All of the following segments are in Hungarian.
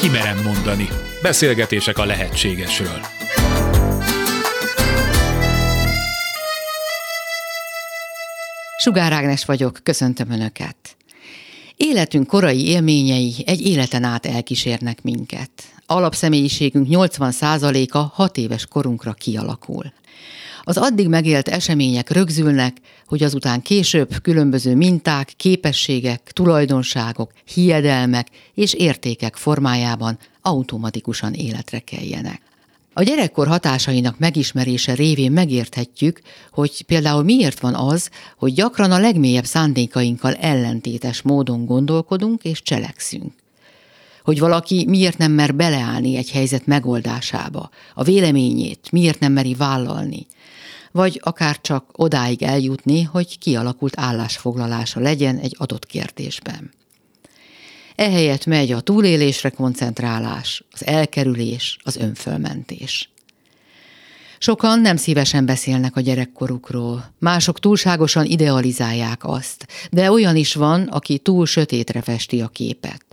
Kimerem mondani. Beszélgetések a lehetségesről. Sugár Ágnes vagyok, köszöntöm Önöket. Életünk korai élményei egy életen át elkísérnek minket. Alapszemélyiségünk 80%-a hat éves korunkra kialakul. Az addig megélt események rögzülnek, hogy azután később különböző minták, képességek, tulajdonságok, hiedelmek és értékek formájában automatikusan életre keljenek. A gyerekkor hatásainak megismerése révén megérthetjük, hogy például miért van az, hogy gyakran a legmélyebb szándékainkkal ellentétes módon gondolkodunk és cselekszünk. Hogy valaki miért nem mer beleállni egy helyzet megoldásába, a véleményét miért nem meri vállalni, vagy akár csak odáig eljutni, hogy kialakult állásfoglalása legyen egy adott kérdésben. Ehelyett megy a túlélésre koncentrálás, az elkerülés, az önfölmentés. Sokan nem szívesen beszélnek a gyerekkorukról, mások túlságosan idealizálják azt, de olyan is van, aki túl sötétre festi a képet.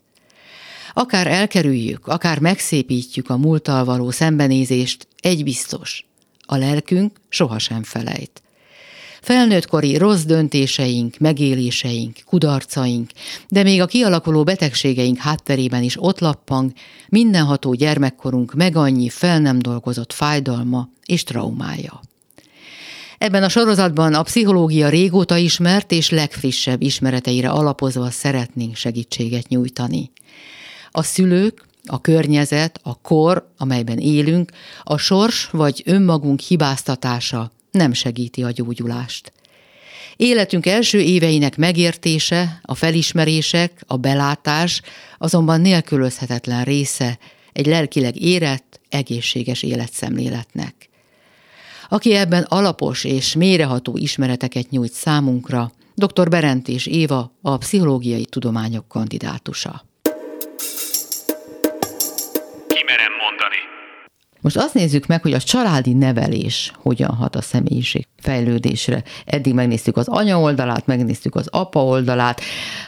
Akár elkerüljük, akár megszépítjük a múlttal való szembenézést, egy biztos, a lelkünk sohasem felejt. Felnőttkori rossz döntéseink, megéléseink, kudarcaink, de még a kialakuló betegségeink hátterében is ott lappang mindenható gyermekkorunk meg annyi fel nem dolgozott fájdalma és traumája. Ebben a sorozatban a pszichológia régóta ismert és legfrissebb ismereteire alapozva szeretnénk segítséget nyújtani. A szülők, a környezet, a kor, amelyben élünk, a sors vagy önmagunk hibáztatása nem segíti a gyógyulást. Életünk első éveinek megértése, a felismerések, a belátás azonban nélkülözhetetlen része egy lelkileg érett, egészséges életszemléletnek. Aki ebben alapos és méreható ismereteket nyújt számunkra, dr. Berentés Éva, a pszichológiai tudományok kandidátusa. Most azt nézzük meg, hogy a családi nevelés hogyan hat a személyiség fejlődésre. Eddig megnéztük az anya oldalát, megnéztük az apa oldalát,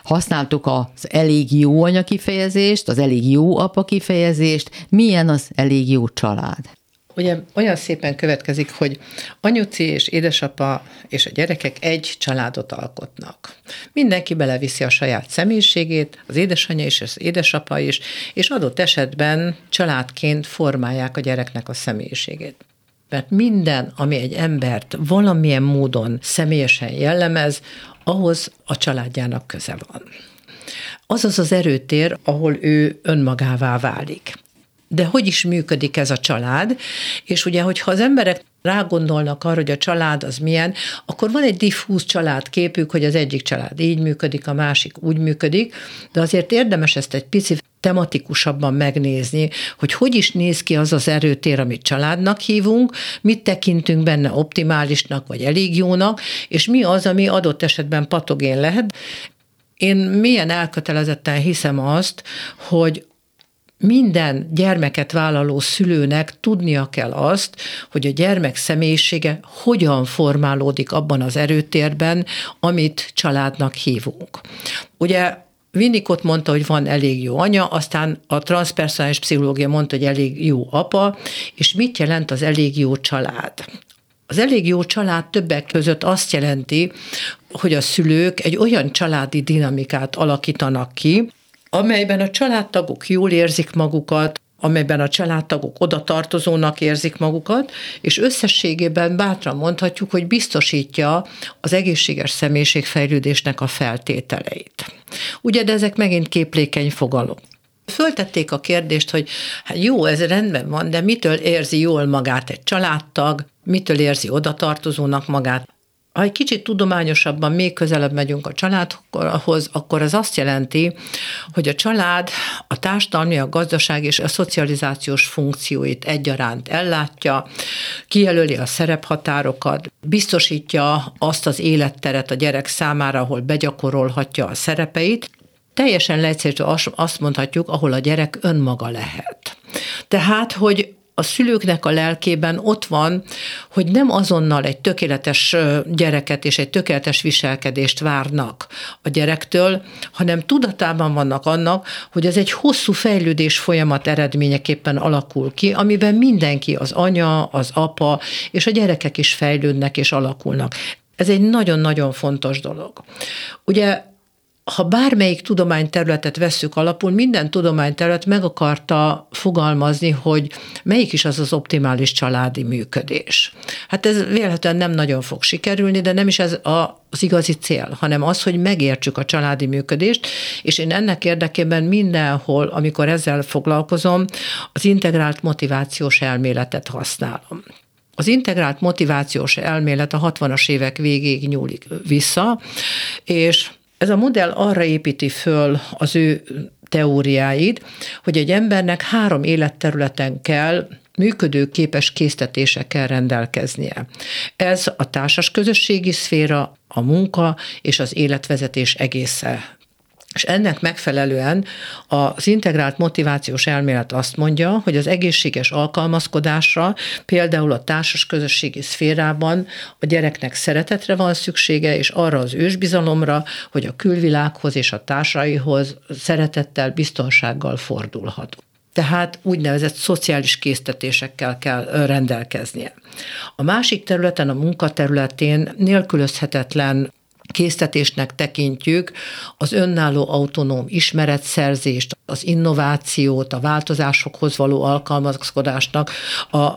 használtuk az elég jó anya kifejezést, az elég jó apa kifejezést, milyen az elég jó család ugye olyan szépen következik, hogy anyuci és édesapa és a gyerekek egy családot alkotnak. Mindenki beleviszi a saját személyiségét, az édesanyja és az édesapa is, és adott esetben családként formálják a gyereknek a személyiségét. Mert minden, ami egy embert valamilyen módon személyesen jellemez, ahhoz a családjának köze van. Az az az erőtér, ahol ő önmagává válik de hogy is működik ez a család, és ugye, hogyha az emberek rágondolnak arra, hogy a család az milyen, akkor van egy diffúz családképük, hogy az egyik család így működik, a másik úgy működik, de azért érdemes ezt egy picit tematikusabban megnézni, hogy hogy is néz ki az az erőtér, amit családnak hívunk, mit tekintünk benne optimálisnak vagy elég jónak, és mi az, ami adott esetben patogén lehet. Én milyen elkötelezetten hiszem azt, hogy minden gyermeket vállaló szülőnek tudnia kell azt, hogy a gyermek személyisége hogyan formálódik abban az erőtérben, amit családnak hívunk. Ugye Winnicott mondta, hogy van elég jó anya, aztán a transzpersonális pszichológia mondta, hogy elég jó apa, és mit jelent az elég jó család? Az elég jó család többek között azt jelenti, hogy a szülők egy olyan családi dinamikát alakítanak ki, amelyben a családtagok jól érzik magukat, amelyben a családtagok oda tartozónak érzik magukat, és összességében bátran mondhatjuk, hogy biztosítja az egészséges személyiségfejlődésnek a feltételeit. Ugye, de ezek megint képlékeny fogalom. Föltették a kérdést, hogy hát jó, ez rendben van, de mitől érzi jól magát egy családtag, mitől érzi odatartozónak magát ha egy kicsit tudományosabban még közelebb megyünk a családhoz, akkor az azt jelenti, hogy a család a társadalmi, a gazdaság és a szocializációs funkcióit egyaránt ellátja, kijelöli a szerephatárokat, biztosítja azt az életteret a gyerek számára, ahol begyakorolhatja a szerepeit, teljesen leegyszerűen azt mondhatjuk, ahol a gyerek önmaga lehet. Tehát, hogy a szülőknek a lelkében ott van, hogy nem azonnal egy tökéletes gyereket és egy tökéletes viselkedést várnak a gyerektől, hanem tudatában vannak annak, hogy ez egy hosszú fejlődés folyamat eredményeképpen alakul ki, amiben mindenki, az anya, az apa és a gyerekek is fejlődnek és alakulnak. Ez egy nagyon-nagyon fontos dolog. Ugye ha bármelyik tudományterületet vesszük alapul, minden tudományterület meg akarta fogalmazni, hogy melyik is az az optimális családi működés. Hát ez véletlenül nem nagyon fog sikerülni, de nem is ez a, az igazi cél, hanem az, hogy megértsük a családi működést, és én ennek érdekében mindenhol, amikor ezzel foglalkozom, az integrált motivációs elméletet használom. Az integrált motivációs elmélet a 60-as évek végéig nyúlik vissza, és ez a modell arra építi föl az ő teóriáid, hogy egy embernek három életterületen kell működőképes késztetésekkel rendelkeznie. Ez a társas közösségi szféra, a munka és az életvezetés egésze és ennek megfelelően az integrált motivációs elmélet azt mondja, hogy az egészséges alkalmazkodásra, például a társas közösségi szférában a gyereknek szeretetre van szüksége, és arra az ősbizalomra, hogy a külvilághoz és a társaihoz szeretettel, biztonsággal fordulhat tehát úgynevezett szociális késztetésekkel kell rendelkeznie. A másik területen, a munkaterületén nélkülözhetetlen késztetésnek tekintjük az önálló autonóm ismeretszerzést, az innovációt, a változásokhoz való alkalmazkodásnak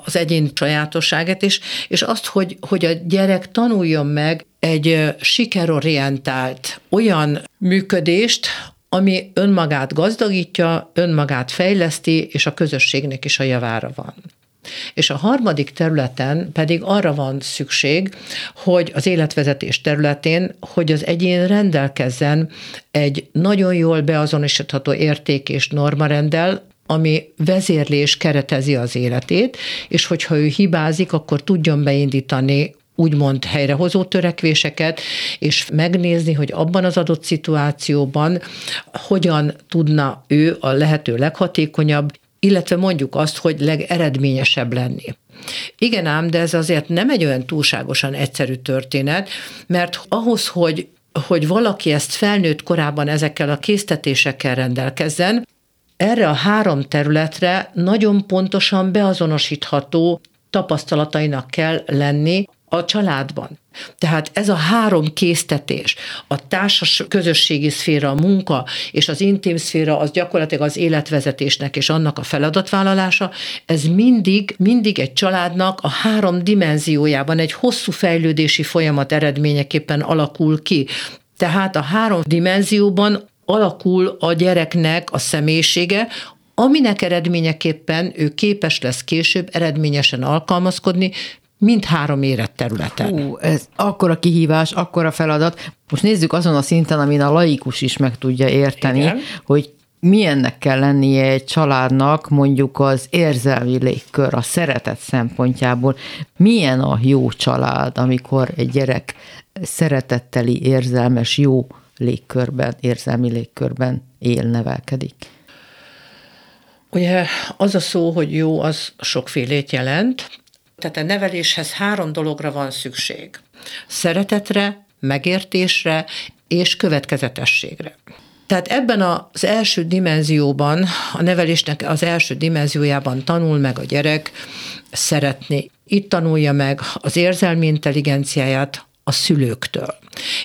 az egyén sajátosságát, és, és azt, hogy, hogy a gyerek tanuljon meg egy sikerorientált olyan működést, ami önmagát gazdagítja, önmagát fejleszti, és a közösségnek is a javára van. És a harmadik területen pedig arra van szükség, hogy az életvezetés területén, hogy az egyén rendelkezzen egy nagyon jól beazonosítható érték és normarendel, ami vezérlés keretezi az életét, és hogyha ő hibázik, akkor tudjon beindítani úgymond helyrehozó törekvéseket, és megnézni, hogy abban az adott szituációban hogyan tudna ő a lehető leghatékonyabb illetve mondjuk azt, hogy legeredményesebb lenni. Igen ám, de ez azért nem egy olyan túlságosan egyszerű történet, mert ahhoz, hogy hogy valaki ezt felnőtt korában ezekkel a késztetésekkel rendelkezzen, erre a három területre nagyon pontosan beazonosítható tapasztalatainak kell lenni a családban. Tehát ez a három késztetés, a társas közösségi szféra, a munka és az intim szféra, az gyakorlatilag az életvezetésnek és annak a feladatvállalása, ez mindig, mindig egy családnak a három dimenziójában egy hosszú fejlődési folyamat eredményeképpen alakul ki. Tehát a három dimenzióban alakul a gyereknek a személyisége, aminek eredményeképpen ő képes lesz később eredményesen alkalmazkodni, mind három területen. Hú, ez akkora kihívás, akkora feladat. Most nézzük azon a szinten, amin a laikus is meg tudja érteni, Igen. hogy milyennek kell lennie egy családnak mondjuk az érzelmi légkör, a szeretet szempontjából. Milyen a jó család, amikor egy gyerek szeretetteli, érzelmes, jó légkörben, érzelmi légkörben él, nevelkedik? Ugye az a szó, hogy jó, az sokfélét jelent. Tehát a neveléshez három dologra van szükség. Szeretetre, megértésre és következetességre. Tehát ebben az első dimenzióban, a nevelésnek az első dimenziójában tanul meg a gyerek szeretni. Itt tanulja meg az érzelmi intelligenciáját a szülőktől.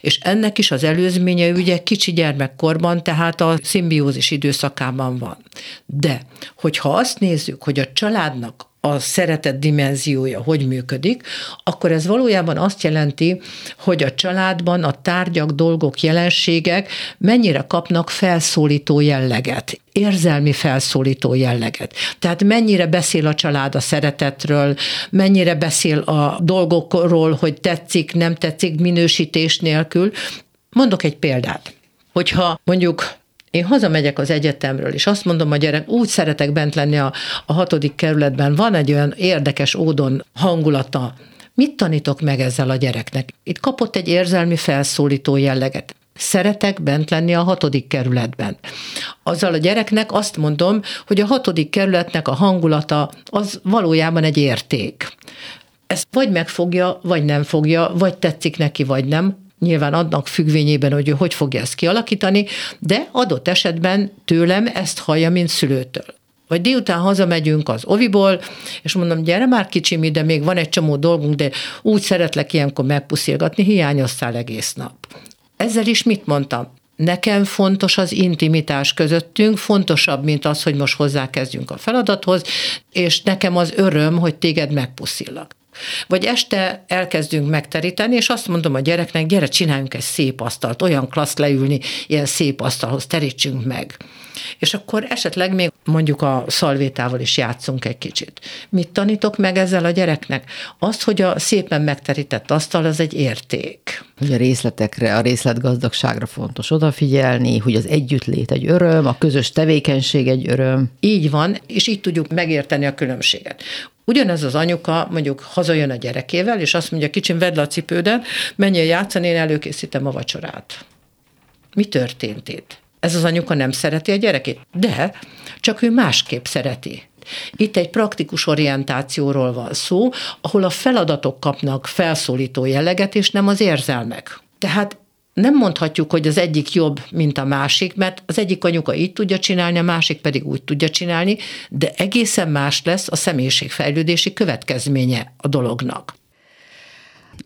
És ennek is az előzménye ugye kicsi gyermekkorban, tehát a szimbiózis időszakában van. De, hogyha azt nézzük, hogy a családnak a szeretet dimenziója hogy működik, akkor ez valójában azt jelenti, hogy a családban a tárgyak, dolgok, jelenségek mennyire kapnak felszólító jelleget, érzelmi felszólító jelleget. Tehát mennyire beszél a család a szeretetről, mennyire beszél a dolgokról, hogy tetszik, nem tetszik minősítés nélkül. Mondok egy példát. Hogyha mondjuk én hazamegyek az egyetemről, és azt mondom a gyerek, úgy szeretek bent lenni a, a hatodik kerületben, van egy olyan érdekes ódon hangulata, mit tanítok meg ezzel a gyereknek? Itt kapott egy érzelmi felszólító jelleget. Szeretek bent lenni a hatodik kerületben. azzal a gyereknek azt mondom, hogy a hatodik kerületnek a hangulata az valójában egy érték. Ezt vagy megfogja, vagy nem fogja, vagy tetszik neki, vagy nem, nyilván annak függvényében, hogy ő hogy fogja ezt kialakítani, de adott esetben tőlem ezt hallja, mint szülőtől. Vagy délután hazamegyünk az oviból, és mondom, gyere már kicsim ide, még van egy csomó dolgunk, de úgy szeretlek ilyenkor megpuszilgatni, hiányoztál egész nap. Ezzel is mit mondtam? Nekem fontos az intimitás közöttünk, fontosabb, mint az, hogy most hozzákezdjünk a feladathoz, és nekem az öröm, hogy téged megpuszillak. Vagy este elkezdünk megteríteni, és azt mondom a gyereknek, gyere, csináljunk egy szép asztalt, olyan klassz leülni, ilyen szép asztalhoz terítsünk meg. És akkor esetleg még mondjuk a szalvétával is játszunk egy kicsit. Mit tanítok meg ezzel a gyereknek? Azt, hogy a szépen megterített asztal az egy érték. Hogy a részletekre, a részletgazdagságra fontos odafigyelni, hogy az együttlét egy öröm, a közös tevékenység egy öröm. Így van, és így tudjuk megérteni a különbséget. Ugyanez az anyuka mondjuk hazajön a gyerekével, és azt mondja, kicsim, vedd le a cipődet, menjél játszani, én előkészítem a vacsorát. Mi történt itt? Ez az anyuka nem szereti a gyerekét? De, csak ő másképp szereti. Itt egy praktikus orientációról van szó, ahol a feladatok kapnak felszólító jelleget, és nem az érzelmek. Tehát nem mondhatjuk, hogy az egyik jobb, mint a másik, mert az egyik anyuka így tudja csinálni, a másik pedig úgy tudja csinálni, de egészen más lesz a személyiségfejlődési következménye a dolognak.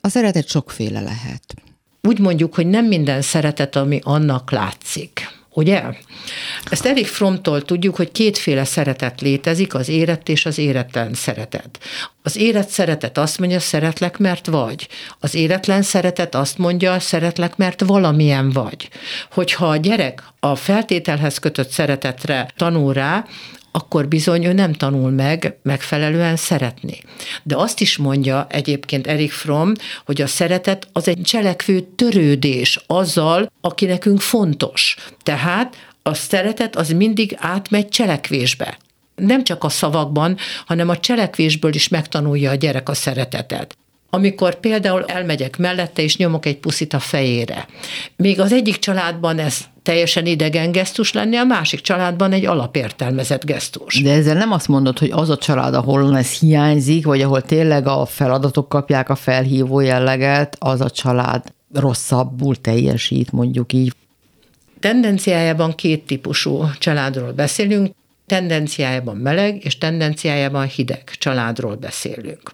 A szeretet sokféle lehet. Úgy mondjuk, hogy nem minden szeretet, ami annak látszik. Ugye? Ezt Erik Fromtól tudjuk, hogy kétféle szeretet létezik, az érett és az éretlen szeretet. Az érett szeretet azt mondja, szeretlek, mert vagy. Az éretlen szeretet azt mondja, szeretlek, mert valamilyen vagy. Hogyha a gyerek a feltételhez kötött szeretetre tanul rá, akkor bizony ő nem tanul meg megfelelően szeretni. De azt is mondja egyébként Erik Fromm, hogy a szeretet az egy cselekvő törődés azzal, aki nekünk fontos. Tehát a szeretet az mindig átmegy cselekvésbe nem csak a szavakban, hanem a cselekvésből is megtanulja a gyerek a szeretetet amikor például elmegyek mellette, és nyomok egy puszit a fejére. Még az egyik családban ez teljesen idegen gesztus lenni, a másik családban egy alapértelmezett gesztus. De ezzel nem azt mondod, hogy az a család, ahol ez hiányzik, vagy ahol tényleg a feladatok kapják a felhívó jelleget, az a család rosszabbul teljesít, mondjuk így. Tendenciájában két típusú családról beszélünk tendenciájában meleg és tendenciájában hideg családról beszélünk.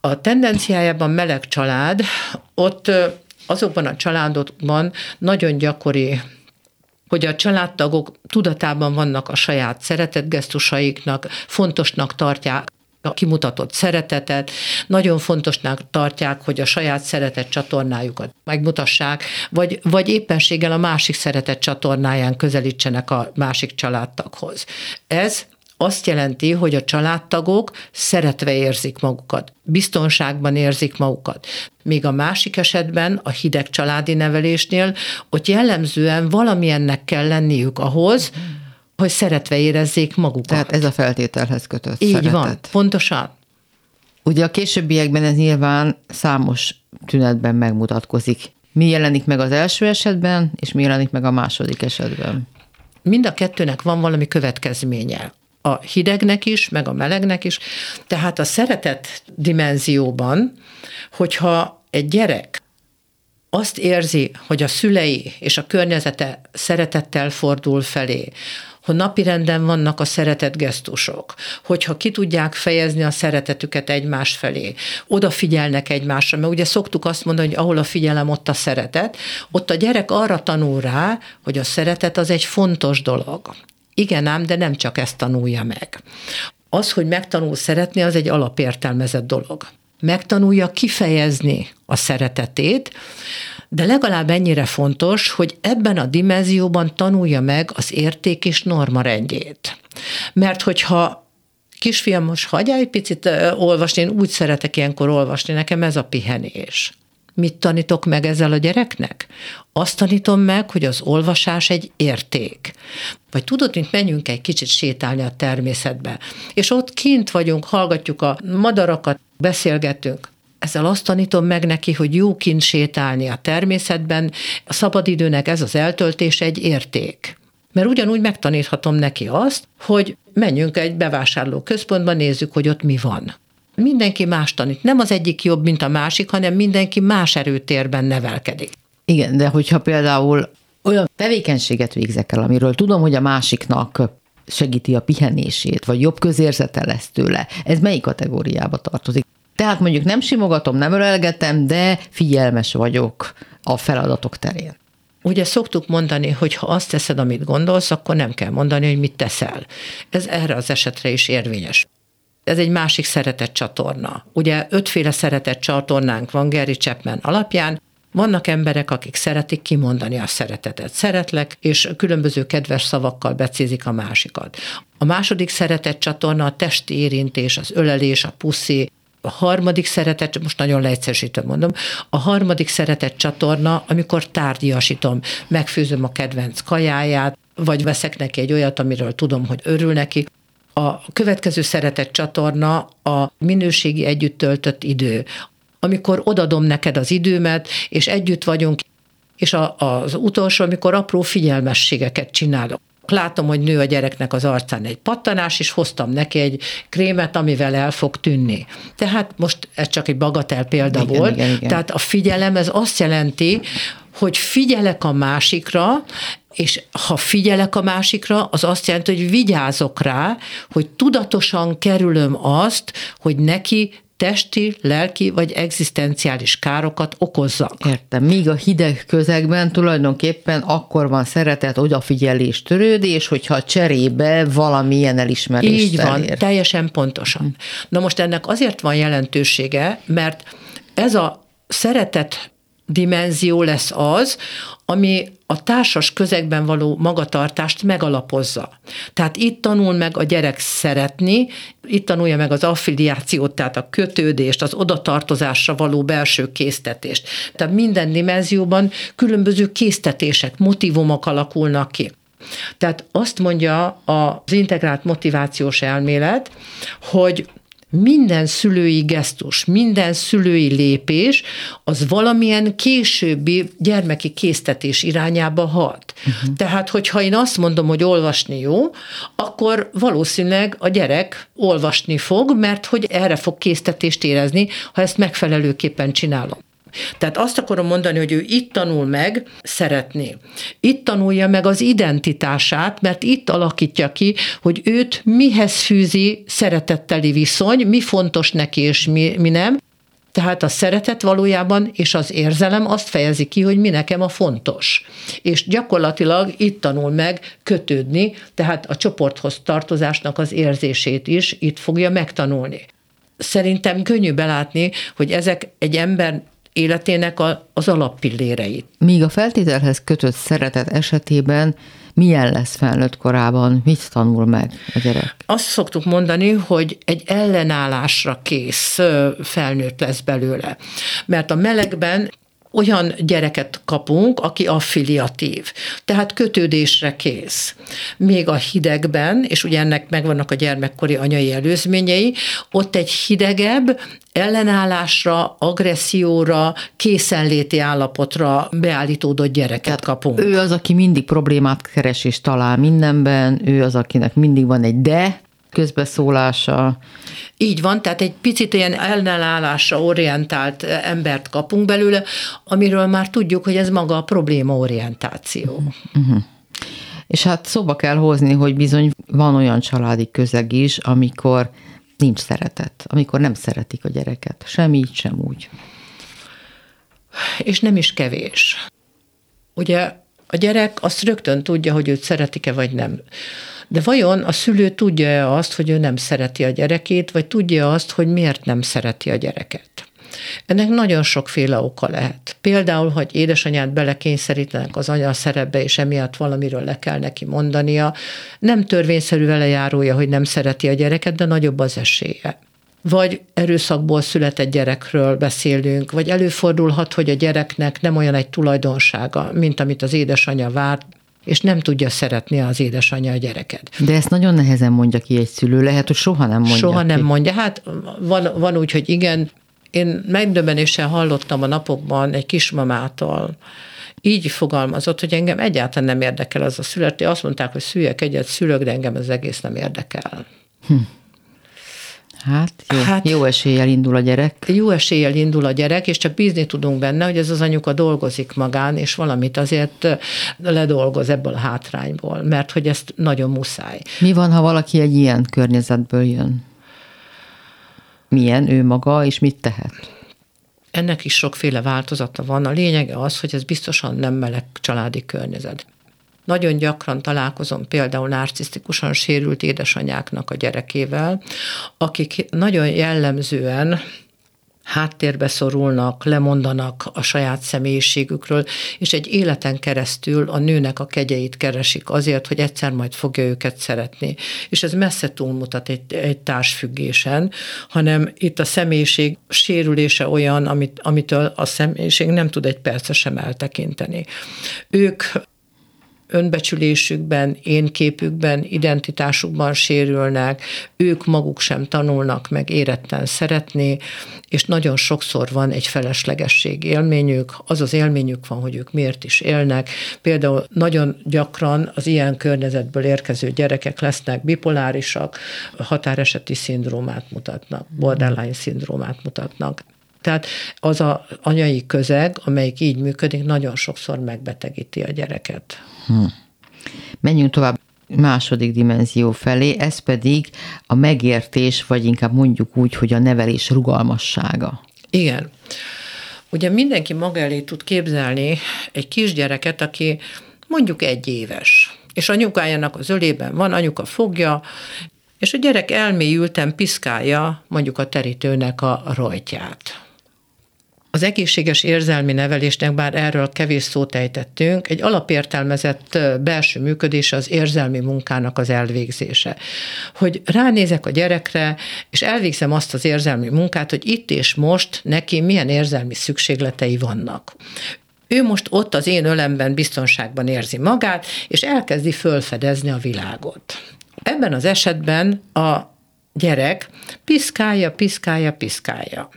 A tendenciájában meleg család, ott azokban a családokban nagyon gyakori hogy a családtagok tudatában vannak a saját szeretetgesztusaiknak, fontosnak tartják a kimutatott szeretetet, nagyon fontosnak tartják, hogy a saját szeretet csatornájukat megmutassák, vagy, vagy éppenséggel a másik szeretet csatornáján közelítsenek a másik családtaghoz. Ez azt jelenti, hogy a családtagok szeretve érzik magukat, biztonságban érzik magukat. Míg a másik esetben, a hideg családi nevelésnél, ott jellemzően valamilyennek kell lenniük ahhoz, hogy szeretve érezzék magukat. Tehát ez a feltételhez kötött Így szeretet. van, pontosan. Ugye a későbbiekben ez nyilván számos tünetben megmutatkozik. Mi jelenik meg az első esetben, és mi jelenik meg a második esetben? Mind a kettőnek van valami következménye. A hidegnek is, meg a melegnek is. Tehát a szeretet dimenzióban, hogyha egy gyerek azt érzi, hogy a szülei és a környezete szeretettel fordul felé, hogy napirenden vannak a szeretet gesztusok, hogyha ki tudják fejezni a szeretetüket egymás felé, odafigyelnek egymásra, mert ugye szoktuk azt mondani, hogy ahol a figyelem, ott a szeretet, ott a gyerek arra tanul rá, hogy a szeretet az egy fontos dolog. Igen ám, de nem csak ezt tanulja meg. Az, hogy megtanul szeretni, az egy alapértelmezett dolog. Megtanulja kifejezni a szeretetét, de legalább ennyire fontos, hogy ebben a dimenzióban tanulja meg az érték és norma rendjét. Mert hogyha kisfiam, most hagyjál egy picit olvasni, én úgy szeretek ilyenkor olvasni, nekem ez a pihenés. Mit tanítok meg ezzel a gyereknek? Azt tanítom meg, hogy az olvasás egy érték. Vagy tudod, mint menjünk egy kicsit sétálni a természetbe, és ott kint vagyunk, hallgatjuk a madarakat, beszélgetünk. Ezzel azt tanítom meg neki, hogy jó kint sétálni a természetben, a szabadidőnek ez az eltöltés egy érték. Mert ugyanúgy megtaníthatom neki azt, hogy menjünk egy bevásárló központba, nézzük, hogy ott mi van. Mindenki más tanít. Nem az egyik jobb, mint a másik, hanem mindenki más erőtérben nevelkedik. Igen, de hogyha például olyan tevékenységet végzek el, amiről tudom, hogy a másiknak segíti a pihenését, vagy jobb közérzete lesz tőle, ez melyik kategóriába tartozik? Tehát mondjuk nem simogatom, nem ölelgetem, de figyelmes vagyok a feladatok terén. Ugye szoktuk mondani, hogy ha azt teszed, amit gondolsz, akkor nem kell mondani, hogy mit teszel. Ez erre az esetre is érvényes. Ez egy másik szeretett csatorna. Ugye ötféle szeretett csatornánk van Gary Chapman alapján, vannak emberek, akik szeretik kimondani a szeretetet. Szeretlek, és különböző kedves szavakkal becézik a másikat. A második szeretett csatorna a testi érintés, az ölelés, a puszi, a harmadik szeretet, most nagyon leegyszerűsítve mondom, a harmadik szeretet csatorna, amikor tárgyasítom, megfőzöm a kedvenc kajáját, vagy veszek neki egy olyat, amiről tudom, hogy örül neki. A következő szeretett csatorna a minőségi együtt töltött idő, amikor odadom neked az időmet, és együtt vagyunk, és a, az utolsó, amikor apró figyelmességeket csinálok. Látom, hogy nő a gyereknek az arcán egy pattanás, és hoztam neki egy krémet, amivel el fog tűnni. Tehát most ez csak egy bagatel példa igen, volt. Igen, igen. Tehát a figyelem, ez azt jelenti, hogy figyelek a másikra, és ha figyelek a másikra, az azt jelenti, hogy vigyázok rá, hogy tudatosan kerülöm azt, hogy neki testi, lelki vagy egzisztenciális károkat okozzak. Értem. Míg a hideg közegben tulajdonképpen akkor van szeretet, odafigyelés, törődés, hogyha cserébe valamilyen elismerést Így van, elér. teljesen pontosan. Na most ennek azért van jelentősége, mert ez a szeretet dimenzió lesz az, ami a társas közegben való magatartást megalapozza. Tehát itt tanul meg a gyerek szeretni, itt tanulja meg az affiliációt, tehát a kötődést, az odatartozásra való belső késztetést. Tehát minden dimenzióban különböző késztetések, motivumok alakulnak ki. Tehát azt mondja az integrált motivációs elmélet, hogy minden szülői gesztus, minden szülői lépés az valamilyen későbbi gyermeki késztetés irányába hat. Uh-huh. Tehát, hogyha én azt mondom, hogy olvasni jó, akkor valószínűleg a gyerek olvasni fog, mert hogy erre fog késztetést érezni, ha ezt megfelelőképpen csinálom. Tehát azt akarom mondani, hogy ő itt tanul meg szeretni. Itt tanulja meg az identitását, mert itt alakítja ki, hogy őt mihez fűzi szeretetteli viszony, mi fontos neki és mi, mi nem, tehát a szeretet valójában és az érzelem azt fejezi ki, hogy mi nekem a fontos. És gyakorlatilag itt tanul meg kötődni, tehát a csoporthoz tartozásnak az érzését is itt fogja megtanulni. Szerintem könnyű belátni, hogy ezek egy ember életének a, az alappilléreit. Míg a feltételhez kötött szeretet esetében milyen lesz felnőtt korában, mit tanul meg a gyerek? Azt szoktuk mondani, hogy egy ellenállásra kész felnőtt lesz belőle. Mert a melegben olyan gyereket kapunk, aki affiliatív, tehát kötődésre kész. Még a hidegben, és ugye ennek megvannak a gyermekkori anyai előzményei, ott egy hidegebb, ellenállásra, agresszióra, készenléti állapotra beállítódott gyereket Tehát kapunk. Ő az, aki mindig problémát keres és talál mindenben, ő az, akinek mindig van egy de, közbeszólása. Így van, tehát egy picit ilyen ellenállásra orientált embert kapunk belőle, amiről már tudjuk, hogy ez maga a probléma orientáció. Uh-huh. És hát szóba kell hozni, hogy bizony van olyan családi közeg is, amikor nincs szeretet, amikor nem szeretik a gyereket, sem így, sem úgy. És nem is kevés. Ugye a gyerek azt rögtön tudja, hogy őt szeretik-e vagy nem. De vajon a szülő tudja-e azt, hogy ő nem szereti a gyerekét, vagy tudja azt, hogy miért nem szereti a gyereket? Ennek nagyon sokféle oka lehet. Például, hogy édesanyát belekényszerítenek az anya szerepbe, és emiatt valamiről le kell neki mondania. Nem törvényszerű vele járója, hogy nem szereti a gyereket, de nagyobb az esélye vagy erőszakból született gyerekről beszélünk, vagy előfordulhat, hogy a gyereknek nem olyan egy tulajdonsága, mint amit az édesanyja várt, és nem tudja szeretni az édesanyja a gyereket. De ezt nagyon nehezen mondja ki egy szülő, lehet, hogy soha nem mondja Soha ki. nem mondja. Hát van, van úgy, hogy igen, én megdöbbenéssel hallottam a napokban egy kismamától, így fogalmazott, hogy engem egyáltalán nem érdekel az a születi. Azt mondták, hogy szüljek egyet, szülök, de engem az egész nem érdekel. Hm. Hát jó, hát jó eséllyel indul a gyerek. Jó eséllyel indul a gyerek, és csak bízni tudunk benne, hogy ez az anyuka dolgozik magán, és valamit azért ledolgoz ebből a hátrányból, mert hogy ezt nagyon muszáj. Mi van, ha valaki egy ilyen környezetből jön? Milyen ő maga, és mit tehet? Ennek is sokféle változata van. A lényege az, hogy ez biztosan nem meleg családi környezet. Nagyon gyakran találkozom például narcisztikusan sérült édesanyáknak a gyerekével, akik nagyon jellemzően háttérbe szorulnak, lemondanak a saját személyiségükről, és egy életen keresztül a nőnek a kegyeit keresik azért, hogy egyszer majd fogja őket szeretni. És ez messze túlmutat egy, egy társfüggésen, hanem itt a személyiség sérülése olyan, amit, amitől a személyiség nem tud egy perce sem eltekinteni. Ők önbecsülésükben, én képükben, identitásukban sérülnek, ők maguk sem tanulnak meg éretten szeretni, és nagyon sokszor van egy feleslegesség élményük, az az élményük van, hogy ők miért is élnek. Például nagyon gyakran az ilyen környezetből érkező gyerekek lesznek bipolárisak, határeseti szindrómát mutatnak, borderline szindrómát mutatnak. Tehát az a anyai közeg, amelyik így működik, nagyon sokszor megbetegíti a gyereket. Hm. Menjünk tovább második dimenzió felé, ez pedig a megértés, vagy inkább mondjuk úgy, hogy a nevelés rugalmassága. Igen. Ugye mindenki maga elé tud képzelni egy kisgyereket, aki mondjuk egy éves, és anyukájának az ölében van, anyuka fogja, és a gyerek elmélyülten piszkálja mondjuk a terítőnek a rojtját. Az egészséges érzelmi nevelésnek, bár erről kevés szót ejtettünk, egy alapértelmezett belső működés az érzelmi munkának az elvégzése. Hogy ránézek a gyerekre, és elvégzem azt az érzelmi munkát, hogy itt és most neki milyen érzelmi szükségletei vannak. Ő most ott az én ölemben biztonságban érzi magát, és elkezdi fölfedezni a világot. Ebben az esetben a gyerek piszkálja, piszkálja, piszkálja.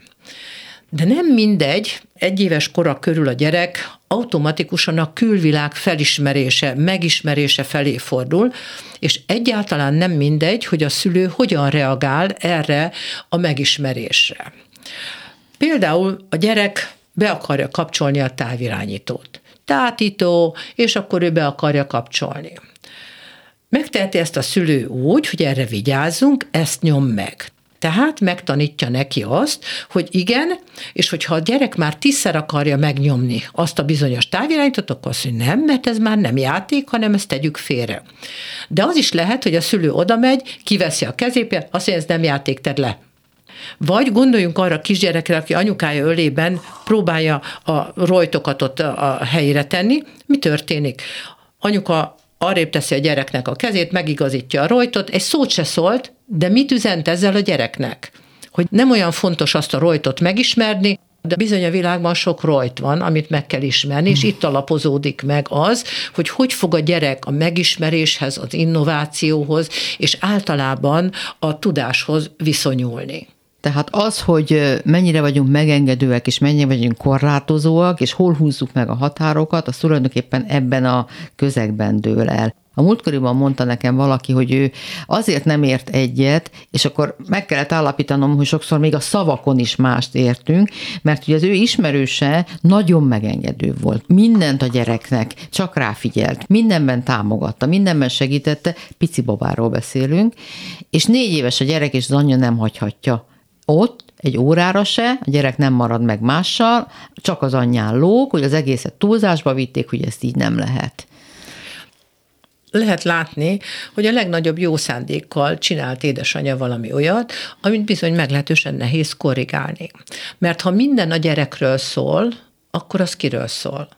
De nem mindegy, egy éves kora körül a gyerek automatikusan a külvilág felismerése, megismerése felé fordul, és egyáltalán nem mindegy, hogy a szülő hogyan reagál erre a megismerésre. Például a gyerek be akarja kapcsolni a távirányítót. Tátító, és akkor ő be akarja kapcsolni. Megteheti ezt a szülő úgy, hogy erre vigyázzunk, ezt nyom meg. Tehát megtanítja neki azt, hogy igen, és hogyha a gyerek már tízszer akarja megnyomni azt a bizonyos távirányítót, akkor azt mondja, nem, mert ez már nem játék, hanem ezt tegyük félre. De az is lehet, hogy a szülő oda megy, kiveszi a kezépje, azt mondja, ez nem játék, tedd le. Vagy gondoljunk arra a kisgyerekre, aki anyukája ölében próbálja a rojtokat ott a helyére tenni. Mi történik? Anyuka arrébb teszi a gyereknek a kezét, megigazítja a rojtot, egy szót se szólt, de mit üzent ezzel a gyereknek? Hogy nem olyan fontos azt a rojtot megismerni, de bizony a világban sok rojt van, amit meg kell ismerni, és itt alapozódik meg az, hogy hogy fog a gyerek a megismeréshez, az innovációhoz, és általában a tudáshoz viszonyulni. Tehát az, hogy mennyire vagyunk megengedőek, és mennyire vagyunk korlátozóak, és hol húzzuk meg a határokat, az tulajdonképpen ebben a közegben dől el. A múltkoriban mondta nekem valaki, hogy ő azért nem ért egyet, és akkor meg kellett állapítanom, hogy sokszor még a szavakon is mást értünk, mert ugye az ő ismerőse nagyon megengedő volt. Mindent a gyereknek csak ráfigyelt, mindenben támogatta, mindenben segítette, pici babáról beszélünk, és négy éves a gyerek, és az anyja nem hagyhatja. Ott egy órára se, a gyerek nem marad meg mással, csak az anyján lóg, hogy az egészet túlzásba vitték, hogy ezt így nem lehet lehet látni, hogy a legnagyobb jó szándékkal csinált édesanyja valami olyat, amit bizony meglehetősen nehéz korrigálni. Mert ha minden a gyerekről szól, akkor az kiről szól?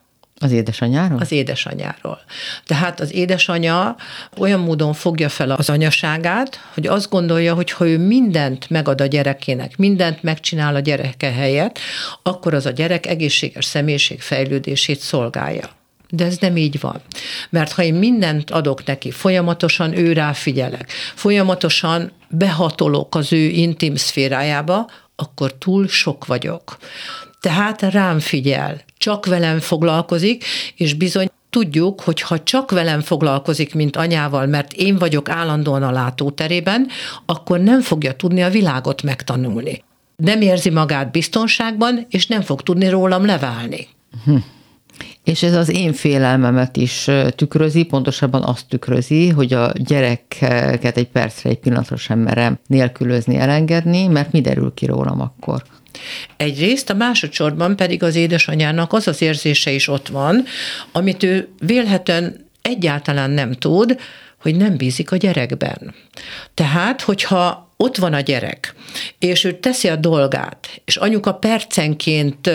Az édesanyáról? Az édesanyáról. Tehát az édesanya olyan módon fogja fel az anyaságát, hogy azt gondolja, hogy ha ő mindent megad a gyerekének, mindent megcsinál a gyereke helyett, akkor az a gyerek egészséges személyiség fejlődését szolgálja. De ez nem így van. Mert ha én mindent adok neki, folyamatosan ő ráfigyelek, folyamatosan behatolok az ő intim szférájába, akkor túl sok vagyok. Tehát rám figyel, csak velem foglalkozik, és bizony tudjuk, hogy ha csak velem foglalkozik, mint anyával, mert én vagyok állandóan a látóterében, akkor nem fogja tudni a világot megtanulni. Nem érzi magát biztonságban, és nem fog tudni rólam leválni. Hm. És ez az én félelmemet is tükrözi, pontosabban azt tükrözi, hogy a gyereket egy percre, egy pillanatra sem merem nélkülözni, elengedni, mert mi derül ki rólam akkor? Egyrészt, a másodszorban pedig az édesanyának az az érzése is ott van, amit ő vélhetően egyáltalán nem tud, hogy nem bízik a gyerekben. Tehát, hogyha ott van a gyerek, és ő teszi a dolgát, és anyuka percenként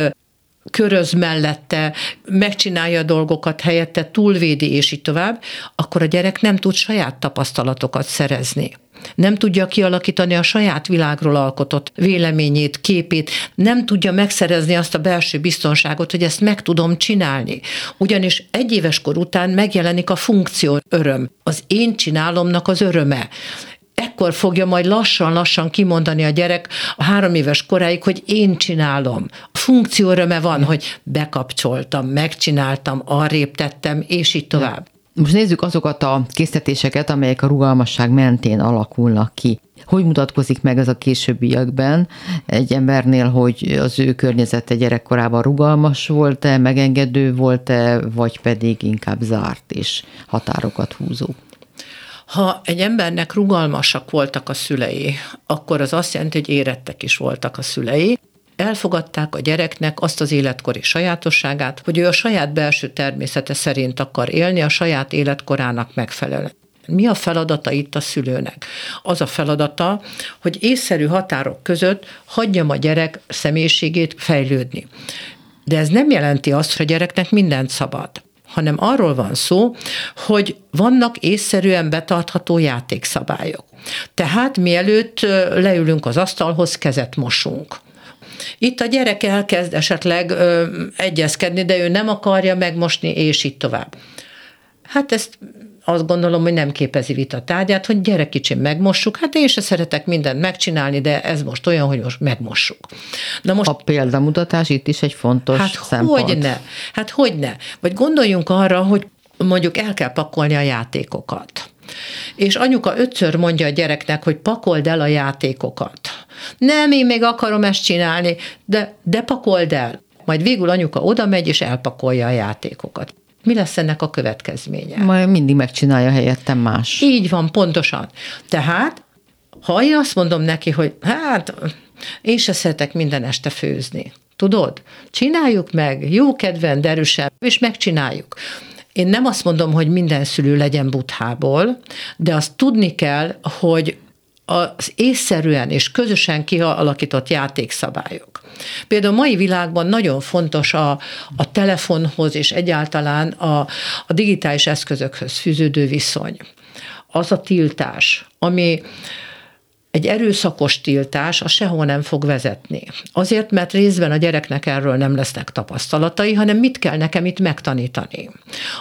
köröz mellette, megcsinálja a dolgokat helyette, túlvédi, és így tovább, akkor a gyerek nem tud saját tapasztalatokat szerezni. Nem tudja kialakítani a saját világról alkotott véleményét, képét, nem tudja megszerezni azt a belső biztonságot, hogy ezt meg tudom csinálni. Ugyanis egy éves kor után megjelenik a funkció öröm, az én csinálomnak az öröme ekkor fogja majd lassan-lassan kimondani a gyerek a három éves koráig, hogy én csinálom. A funkcióöröme van, hogy bekapcsoltam, megcsináltam, arrébb tettem, és így tovább. Most nézzük azokat a késztetéseket, amelyek a rugalmasság mentén alakulnak ki. Hogy mutatkozik meg ez a későbbiekben egy embernél, hogy az ő környezete gyerekkorában rugalmas volt-e, megengedő volt-e, vagy pedig inkább zárt és határokat húzó? Ha egy embernek rugalmasak voltak a szülei, akkor az azt jelenti, hogy érettek is voltak a szülei, elfogadták a gyereknek azt az életkori sajátosságát, hogy ő a saját belső természete szerint akar élni, a saját életkorának megfelelően. Mi a feladata itt a szülőnek? Az a feladata, hogy észszerű határok között hagyjam a gyerek személyiségét fejlődni. De ez nem jelenti azt, hogy a gyereknek mindent szabad hanem arról van szó, hogy vannak észszerűen betartható játékszabályok. Tehát mielőtt leülünk az asztalhoz, kezet mosunk. Itt a gyerek elkezd esetleg ö, egyezkedni, de ő nem akarja megmosni, és így tovább. Hát ezt azt gondolom, hogy nem képezi vita tárgyát, hogy gyere kicsim megmossuk, hát én se szeretek mindent megcsinálni, de ez most olyan, hogy most megmossuk. Na most, a példamutatás itt is egy fontos hát szempont. hogy ne? Hát hogy ne? Vagy gondoljunk arra, hogy mondjuk el kell pakolni a játékokat. És anyuka ötször mondja a gyereknek, hogy pakold el a játékokat. Nem, én még akarom ezt csinálni, de, de pakold el. Majd végül anyuka oda megy, és elpakolja a játékokat mi lesz ennek a következménye? Majd mindig megcsinálja helyettem más. Így van, pontosan. Tehát, ha én azt mondom neki, hogy hát én se szeretek minden este főzni, tudod? Csináljuk meg, jó kedven, derűsen, és megcsináljuk. Én nem azt mondom, hogy minden szülő legyen buthából, de azt tudni kell, hogy az észszerűen és közösen kialakított játékszabályok. Például mai világban nagyon fontos a, a telefonhoz és egyáltalán a, a digitális eszközökhöz fűződő viszony. Az a tiltás, ami egy erőszakos tiltás az sehol nem fog vezetni. Azért, mert részben a gyereknek erről nem lesznek tapasztalatai, hanem mit kell nekem itt megtanítani.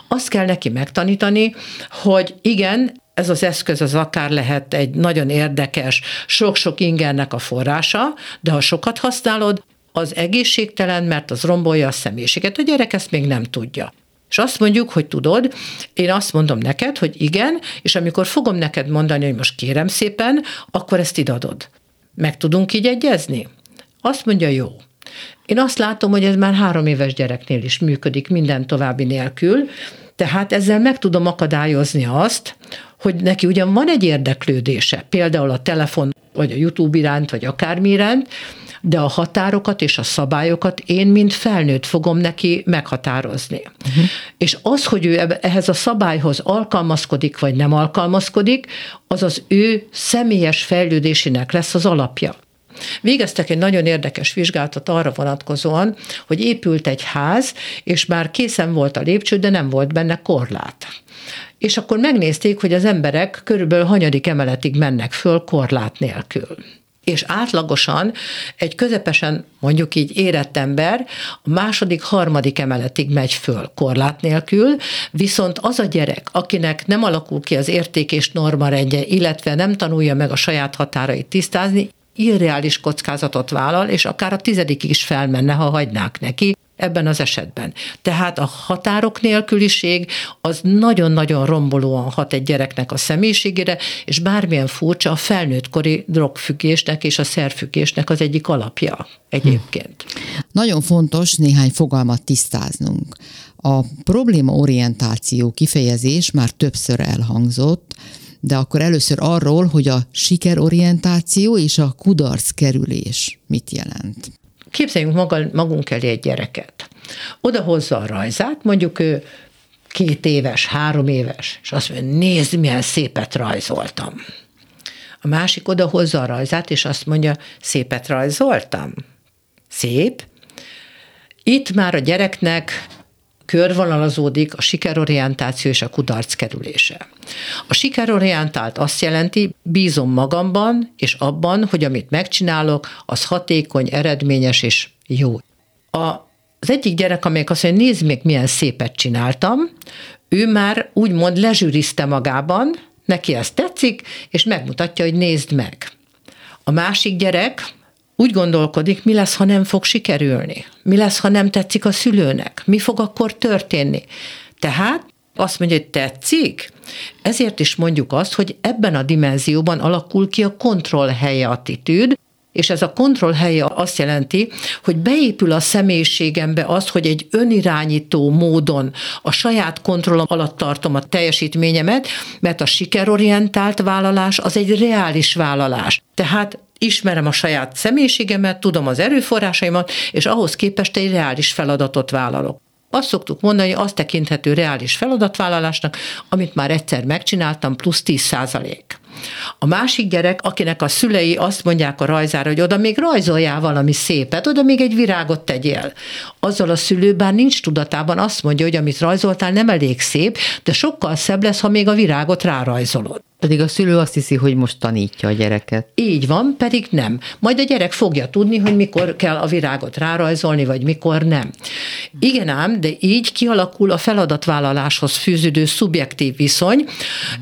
Azt kell neki megtanítani, hogy igen, ez az eszköz az akár lehet egy nagyon érdekes, sok-sok ingernek a forrása, de ha sokat használod, az egészségtelen, mert az rombolja a személyiséget. A gyerek ezt még nem tudja. És azt mondjuk, hogy tudod, én azt mondom neked, hogy igen, és amikor fogom neked mondani, hogy most kérem szépen, akkor ezt idadod. Meg tudunk így egyezni? Azt mondja, jó. Én azt látom, hogy ez már három éves gyereknél is működik minden további nélkül, tehát ezzel meg tudom akadályozni azt, hogy neki ugyan van egy érdeklődése, például a telefon, vagy a YouTube iránt, vagy akármi iránt, de a határokat és a szabályokat én, mint felnőtt fogom neki meghatározni. Uh-huh. És az, hogy ő ehhez a szabályhoz alkalmazkodik, vagy nem alkalmazkodik, az az ő személyes fejlődésének lesz az alapja. Végeztek egy nagyon érdekes vizsgálatot arra vonatkozóan, hogy épült egy ház, és már készen volt a lépcső, de nem volt benne korlát. És akkor megnézték, hogy az emberek körülbelül hanyadik emeletig mennek föl korlát nélkül és átlagosan egy közepesen, mondjuk így érett ember a második, harmadik emeletig megy föl korlát nélkül, viszont az a gyerek, akinek nem alakul ki az érték és norma rendje, illetve nem tanulja meg a saját határait tisztázni, irreális kockázatot vállal, és akár a tizedik is felmenne, ha hagynák neki, ebben az esetben. Tehát a határok nélküliség az nagyon-nagyon rombolóan hat egy gyereknek a személyiségére, és bármilyen furcsa a felnőttkori drogfüggésnek és a szerfüggésnek az egyik alapja egyébként. Nagyon fontos néhány fogalmat tisztáznunk. A problémaorientáció kifejezés már többször elhangzott, de akkor először arról, hogy a sikerorientáció és a kudarc kerülés mit jelent. Képzeljünk maga, magunk elé egy gyereket. Oda hozza a rajzát, mondjuk ő két éves, három éves, és azt mondja, nézd, milyen szépet rajzoltam. A másik oda hozza a rajzát, és azt mondja, szépet rajzoltam? Szép. Itt már a gyereknek körvonalazódik a sikerorientáció és a kudarc kerülése. A sikerorientált azt jelenti, bízom magamban és abban, hogy amit megcsinálok, az hatékony, eredményes és jó. A az egyik gyerek, amelyik azt mondja, nézd még, milyen szépet csináltam, ő már úgymond lezsűrizte magában, neki ez tetszik, és megmutatja, hogy nézd meg. A másik gyerek, úgy gondolkodik, mi lesz, ha nem fog sikerülni? Mi lesz, ha nem tetszik a szülőnek? Mi fog akkor történni? Tehát azt mondja, hogy tetszik, ezért is mondjuk azt, hogy ebben a dimenzióban alakul ki a kontrollhelye attitűd, és ez a kontrollhelye azt jelenti, hogy beépül a személyiségembe az, hogy egy önirányító módon a saját kontrollom alatt tartom a teljesítményemet, mert a sikerorientált vállalás az egy reális vállalás. Tehát ismerem a saját személyiségemet, tudom az erőforrásaimat, és ahhoz képest egy reális feladatot vállalok. Azt szoktuk mondani, hogy az tekinthető reális feladatvállalásnak, amit már egyszer megcsináltam, plusz 10 százalék. A másik gyerek, akinek a szülei azt mondják a rajzára, hogy oda még rajzoljál valami szépet, oda még egy virágot tegyél. Azzal a szülő bár nincs tudatában, azt mondja, hogy amit rajzoltál nem elég szép, de sokkal szebb lesz, ha még a virágot rárajzolod. Pedig a szülő azt hiszi, hogy most tanítja a gyereket. Így van, pedig nem. Majd a gyerek fogja tudni, hogy mikor kell a virágot rárajzolni, vagy mikor nem. Igen ám, de így kialakul a feladatvállaláshoz fűződő szubjektív viszony,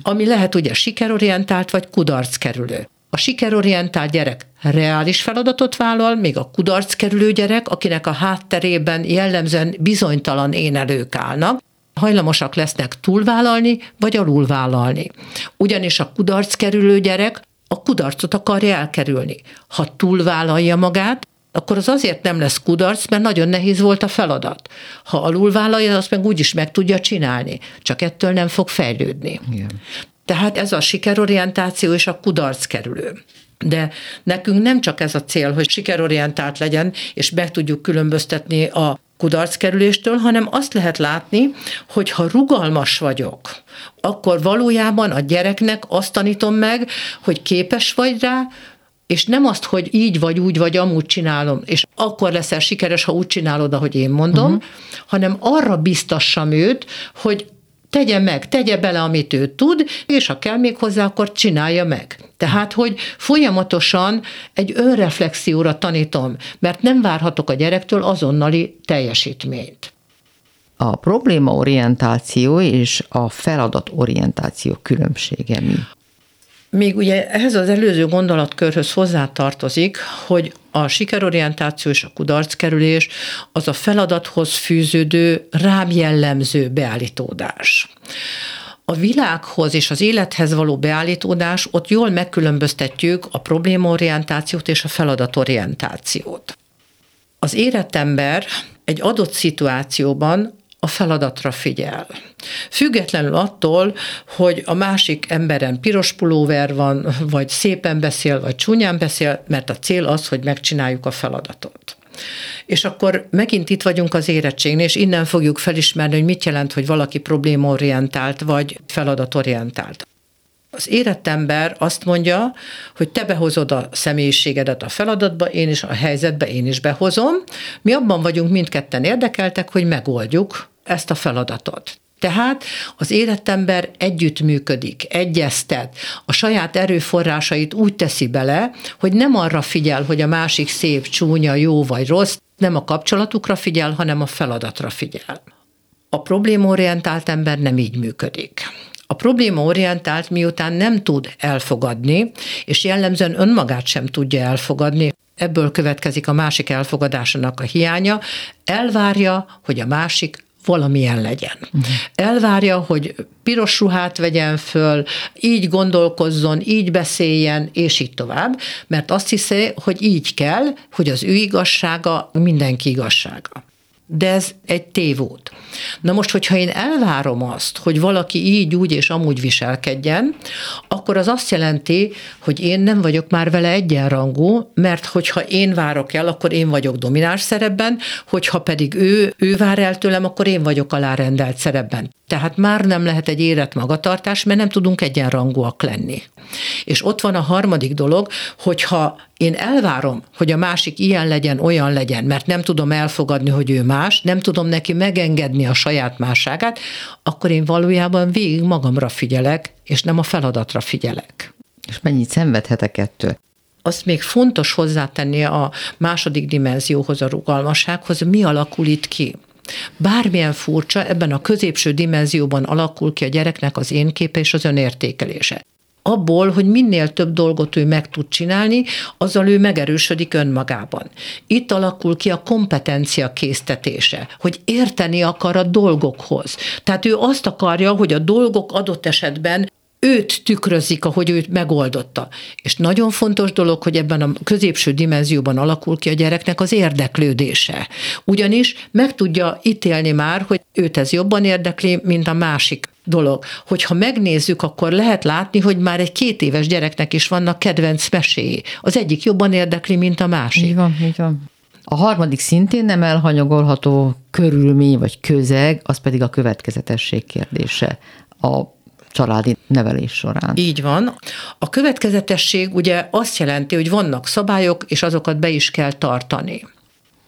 ami lehet ugye sikerorientált, vagy kudarckerülő. A sikerorientált gyerek reális feladatot vállal, még a kudarckerülő gyerek, akinek a hátterében jellemzően bizonytalan énelők állnak, hajlamosak lesznek túlvállalni vagy alulvállalni. Ugyanis a kudarc kerülő gyerek a kudarcot akarja elkerülni. Ha túlvállalja magát, akkor az azért nem lesz kudarc, mert nagyon nehéz volt a feladat. Ha alulvállalja, azt meg úgyis meg tudja csinálni, csak ettől nem fog fejlődni. Igen. Tehát ez a sikerorientáció és a kudarc kerülő. De nekünk nem csak ez a cél, hogy sikerorientált legyen, és meg tudjuk különböztetni a kudarckerüléstől, hanem azt lehet látni, hogy ha rugalmas vagyok, akkor valójában a gyereknek azt tanítom meg, hogy képes vagy rá, és nem azt, hogy így vagy úgy vagy amúgy csinálom, és akkor leszel sikeres, ha úgy csinálod, ahogy én mondom, uh-huh. hanem arra biztassam őt, hogy tegye meg, tegye bele, amit ő tud, és ha kell még hozzá, akkor csinálja meg. Tehát, hogy folyamatosan egy önreflexióra tanítom, mert nem várhatok a gyerektől azonnali teljesítményt. A problémaorientáció és a feladatorientáció különbsége mi? Még ugye ehhez az előző gondolatkörhöz hozzátartozik, hogy a sikerorientáció és a kudarckerülés az a feladathoz fűződő rám jellemző beállítódás a világhoz és az élethez való beállítódás, ott jól megkülönböztetjük a problémaorientációt és a feladatorientációt. Az érett ember egy adott szituációban a feladatra figyel. Függetlenül attól, hogy a másik emberen piros pulóver van, vagy szépen beszél, vagy csúnyán beszél, mert a cél az, hogy megcsináljuk a feladatot. És akkor megint itt vagyunk az érettségnél, és innen fogjuk felismerni, hogy mit jelent, hogy valaki problémaorientált, vagy feladatorientált. Az érett ember azt mondja, hogy te behozod a személyiségedet a feladatba, én is a helyzetbe, én is behozom. Mi abban vagyunk mindketten érdekeltek, hogy megoldjuk ezt a feladatot. Tehát az életember együttműködik, egyeztet, a saját erőforrásait úgy teszi bele, hogy nem arra figyel, hogy a másik szép, csúnya, jó vagy rossz, nem a kapcsolatukra figyel, hanem a feladatra figyel. A problémorientált ember nem így működik. A probléma orientált miután nem tud elfogadni, és jellemzően önmagát sem tudja elfogadni, ebből következik a másik elfogadásának a hiánya, elvárja, hogy a másik valamilyen legyen. Uh-huh. Elvárja, hogy piros ruhát vegyen föl, így gondolkozzon, így beszéljen, és így tovább, mert azt hiszi, hogy így kell, hogy az ő igazsága mindenki igazsága de ez egy tévút. Na most, hogyha én elvárom azt, hogy valaki így, úgy és amúgy viselkedjen, akkor az azt jelenti, hogy én nem vagyok már vele egyenrangú, mert hogyha én várok el, akkor én vagyok domináns szerepben, hogyha pedig ő, ő vár el tőlem, akkor én vagyok alárendelt szerepben. Tehát már nem lehet egy élet magatartás, mert nem tudunk egyenrangúak lenni. És ott van a harmadik dolog, hogyha én elvárom, hogy a másik ilyen legyen, olyan legyen, mert nem tudom elfogadni, hogy ő más, nem tudom neki megengedni a saját másságát, akkor én valójában végig magamra figyelek, és nem a feladatra figyelek. És mennyit szenvedhetek ettől? azt még fontos hozzátenni a második dimenzióhoz, a rugalmassághoz, mi alakul itt ki. Bármilyen furcsa, ebben a középső dimenzióban alakul ki a gyereknek az én képe és az önértékelése abból, hogy minél több dolgot ő meg tud csinálni, azzal ő megerősödik önmagában. Itt alakul ki a kompetencia késztetése, hogy érteni akar a dolgokhoz. Tehát ő azt akarja, hogy a dolgok adott esetben őt tükrözik, ahogy őt megoldotta. És nagyon fontos dolog, hogy ebben a középső dimenzióban alakul ki a gyereknek az érdeklődése. Ugyanis meg tudja ítélni már, hogy őt ez jobban érdekli, mint a másik dolog. Hogyha megnézzük, akkor lehet látni, hogy már egy két éves gyereknek is vannak kedvenc meséi. Az egyik jobban érdekli, mint a másik. Így van, így van. A harmadik szintén nem elhanyagolható körülmény vagy közeg, az pedig a következetesség kérdése. A családi nevelés során. Így van. A következetesség ugye azt jelenti, hogy vannak szabályok, és azokat be is kell tartani.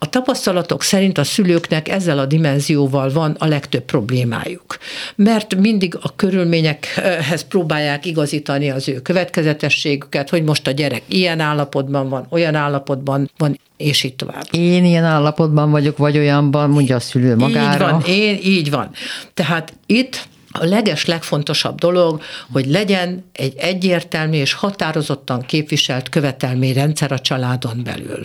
A tapasztalatok szerint a szülőknek ezzel a dimenzióval van a legtöbb problémájuk, mert mindig a körülményekhez próbálják igazítani az ő következetességüket, hogy most a gyerek ilyen állapotban van, olyan állapotban van, és így tovább. Én ilyen állapotban vagyok, vagy olyanban, mondja a szülő magára. Így van, én, így van. Tehát itt a leges legfontosabb dolog, hogy legyen egy egyértelmű és határozottan képviselt követelményrendszer a családon belül.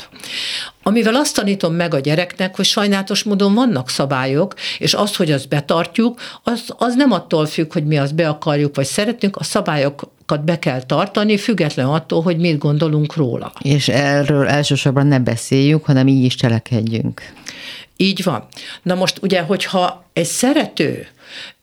Amivel azt tanítom meg a gyereknek, hogy sajnálatos módon vannak szabályok, és az, hogy azt betartjuk, az, az nem attól függ, hogy mi azt be akarjuk, vagy szeretünk, a szabályokat be kell tartani, független attól, hogy mit gondolunk róla. És erről elsősorban ne beszéljük, hanem így is cselekedjünk. Így van. Na most ugye, hogyha egy szerető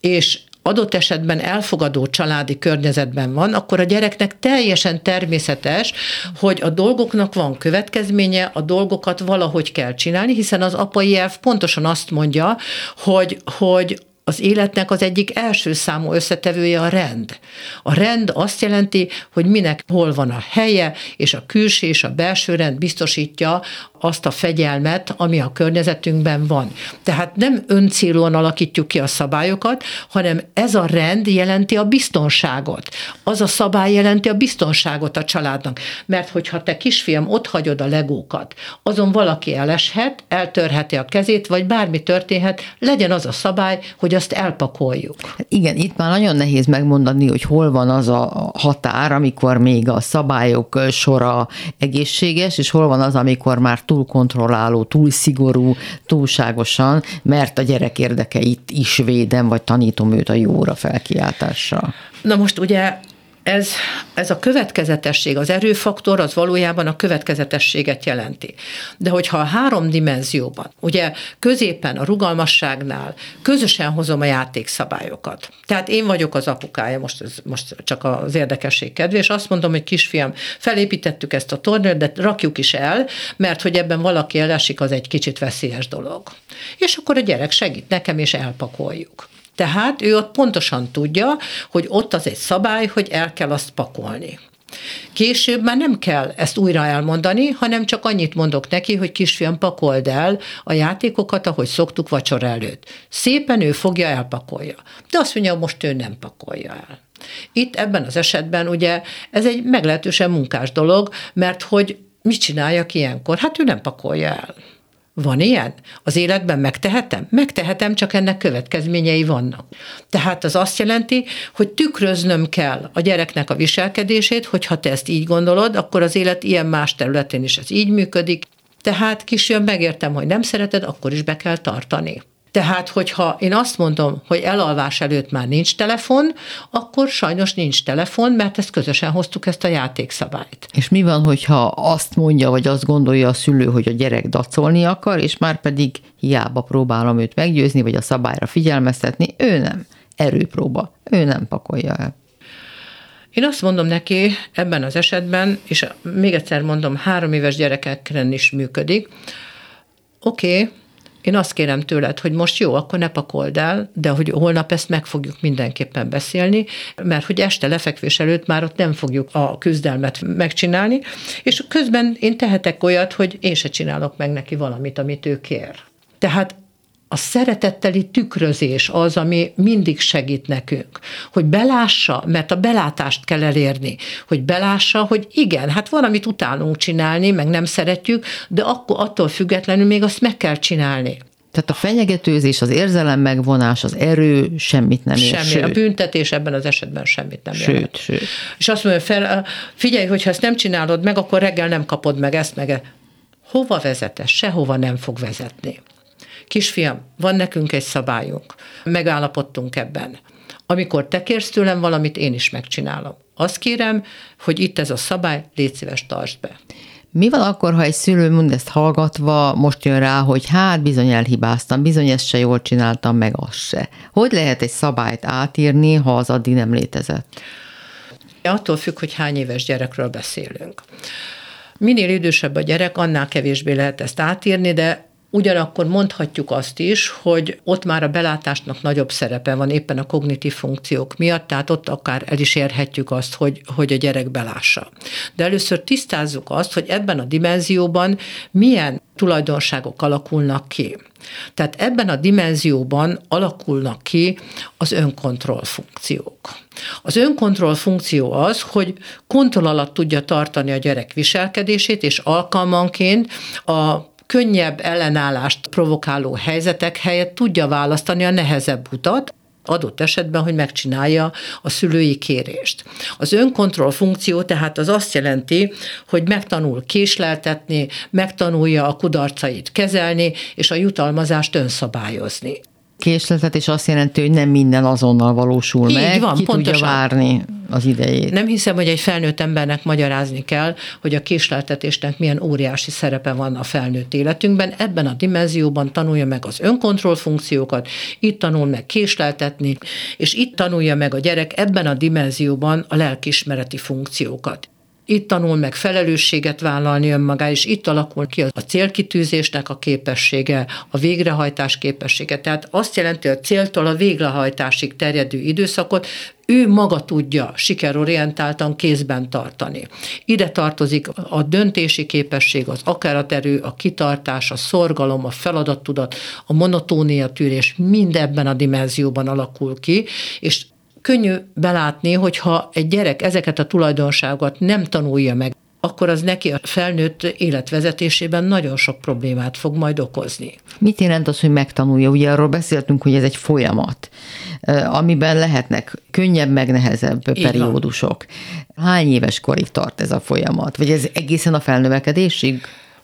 és adott esetben elfogadó családi környezetben van, akkor a gyereknek teljesen természetes, hogy a dolgoknak van következménye, a dolgokat valahogy kell csinálni, hiszen az apai elv pontosan azt mondja, hogy, hogy az életnek az egyik első számú összetevője a rend. A rend azt jelenti, hogy minek hol van a helye, és a külső és a belső rend biztosítja azt a fegyelmet, ami a környezetünkben van. Tehát nem öncélúan alakítjuk ki a szabályokat, hanem ez a rend jelenti a biztonságot. Az a szabály jelenti a biztonságot a családnak. Mert hogyha te kisfiam ott hagyod a legókat, azon valaki eleshet, eltörheti a kezét, vagy bármi történhet, legyen az a szabály, hogy azt elpakoljuk. Igen, itt már nagyon nehéz megmondani, hogy hol van az a határ, amikor még a szabályok sora egészséges, és hol van az, amikor már túl kontrolláló, túl szigorú, túlságosan, mert a gyerek érdekeit is védem, vagy tanítom őt a jóra felkiáltással. Na most ugye ez, ez a következetesség, az erőfaktor, az valójában a következetességet jelenti. De hogyha a három dimenzióban, ugye középen, a rugalmasságnál közösen hozom a játékszabályokat. Tehát én vagyok az apukája, most, ez, most csak az érdekesség kedvé, és azt mondom, hogy kisfiam, felépítettük ezt a tornőt, de rakjuk is el, mert hogy ebben valaki elesik, az egy kicsit veszélyes dolog. És akkor a gyerek segít nekem, és elpakoljuk. Tehát ő ott pontosan tudja, hogy ott az egy szabály, hogy el kell azt pakolni. Később már nem kell ezt újra elmondani, hanem csak annyit mondok neki, hogy kisfiam, pakold el a játékokat, ahogy szoktuk vacsora előtt. Szépen ő fogja, elpakolja. De azt mondja, most ő nem pakolja el. Itt ebben az esetben ugye ez egy meglehetősen munkás dolog, mert hogy mit csináljak ilyenkor? Hát ő nem pakolja el. Van ilyen? Az életben megtehetem? Megtehetem, csak ennek következményei vannak. Tehát az azt jelenti, hogy tükröznöm kell a gyereknek a viselkedését, hogyha te ezt így gondolod, akkor az élet ilyen más területén is ez így működik. Tehát kisjön, megértem, hogy nem szereted, akkor is be kell tartani. Tehát, hogyha én azt mondom, hogy elalvás előtt már nincs telefon, akkor sajnos nincs telefon, mert ezt közösen hoztuk ezt a játékszabályt. És mi van, hogyha azt mondja, vagy azt gondolja a szülő, hogy a gyerek dacolni akar, és már pedig hiába próbálom őt meggyőzni, vagy a szabályra figyelmeztetni, ő nem. Erőpróba. Ő nem pakolja el. Én azt mondom neki ebben az esetben, és még egyszer mondom, három éves gyerekekre is működik, oké, okay, én azt kérem tőled, hogy most jó, akkor ne pakold el, de hogy holnap ezt meg fogjuk mindenképpen beszélni, mert hogy este lefekvés előtt már ott nem fogjuk a küzdelmet megcsinálni, és közben én tehetek olyat, hogy én se csinálok meg neki valamit, amit ő kér. Tehát a szeretetteli tükrözés az, ami mindig segít nekünk, hogy belássa, mert a belátást kell elérni, hogy belássa, hogy igen, hát van, amit utálunk csinálni, meg nem szeretjük, de akkor attól függetlenül még azt meg kell csinálni. Tehát a fenyegetőzés, az érzelem megvonás, az erő semmit nem ér. Semmi. Sőt. A büntetés ebben az esetben semmit nem sőt, jelent. Sőt. És azt mondja, fel, figyelj, hogyha ezt nem csinálod meg, akkor reggel nem kapod meg ezt, meg e. Hova vezet ez? Sehova nem fog vezetni kisfiam, van nekünk egy szabályunk, megállapodtunk ebben. Amikor te kérsz tőlem valamit, én is megcsinálom. Azt kérem, hogy itt ez a szabály, légy szíves, tartsd be. Mi van akkor, ha egy szülő mond ezt hallgatva, most jön rá, hogy hát bizony elhibáztam, bizony ezt se jól csináltam, meg azt se. Hogy lehet egy szabályt átírni, ha az addig nem létezett? Attól függ, hogy hány éves gyerekről beszélünk. Minél idősebb a gyerek, annál kevésbé lehet ezt átírni, de Ugyanakkor mondhatjuk azt is, hogy ott már a belátásnak nagyobb szerepe van éppen a kognitív funkciók miatt, tehát ott akár el is érhetjük azt, hogy, hogy a gyerek belássa. De először tisztázzuk azt, hogy ebben a dimenzióban milyen tulajdonságok alakulnak ki. Tehát ebben a dimenzióban alakulnak ki az önkontroll funkciók. Az önkontroll funkció az, hogy kontroll alatt tudja tartani a gyerek viselkedését, és alkalmanként a könnyebb ellenállást provokáló helyzetek helyett tudja választani a nehezebb utat, adott esetben, hogy megcsinálja a szülői kérést. Az önkontroll funkció tehát az azt jelenti, hogy megtanul késleltetni, megtanulja a kudarcait kezelni, és a jutalmazást önszabályozni késletet, és azt jelenti, hogy nem minden azonnal valósul Így meg, van, ki pontosan. tudja várni az idejét. Nem hiszem, hogy egy felnőtt embernek magyarázni kell, hogy a késleltetésnek milyen óriási szerepe van a felnőtt életünkben. Ebben a dimenzióban tanulja meg az önkontroll funkciókat, itt tanul meg késleltetni, és itt tanulja meg a gyerek ebben a dimenzióban a lelkismereti funkciókat itt tanul meg felelősséget vállalni önmagá, és itt alakul ki a célkitűzésnek a képessége, a végrehajtás képessége. Tehát azt jelenti, hogy a céltól a végrehajtásig terjedő időszakot ő maga tudja sikerorientáltan kézben tartani. Ide tartozik a döntési képesség, az akaraterő, a kitartás, a szorgalom, a feladattudat, a monotónia tűrés mind ebben a dimenzióban alakul ki, és könnyű belátni, hogyha egy gyerek ezeket a tulajdonságokat nem tanulja meg, akkor az neki a felnőtt életvezetésében nagyon sok problémát fog majd okozni. Mit jelent az, hogy megtanulja? Ugye arról beszéltünk, hogy ez egy folyamat, amiben lehetnek könnyebb, meg nehezebb Így periódusok. Van. Hány éves korig tart ez a folyamat? Vagy ez egészen a felnövekedésig?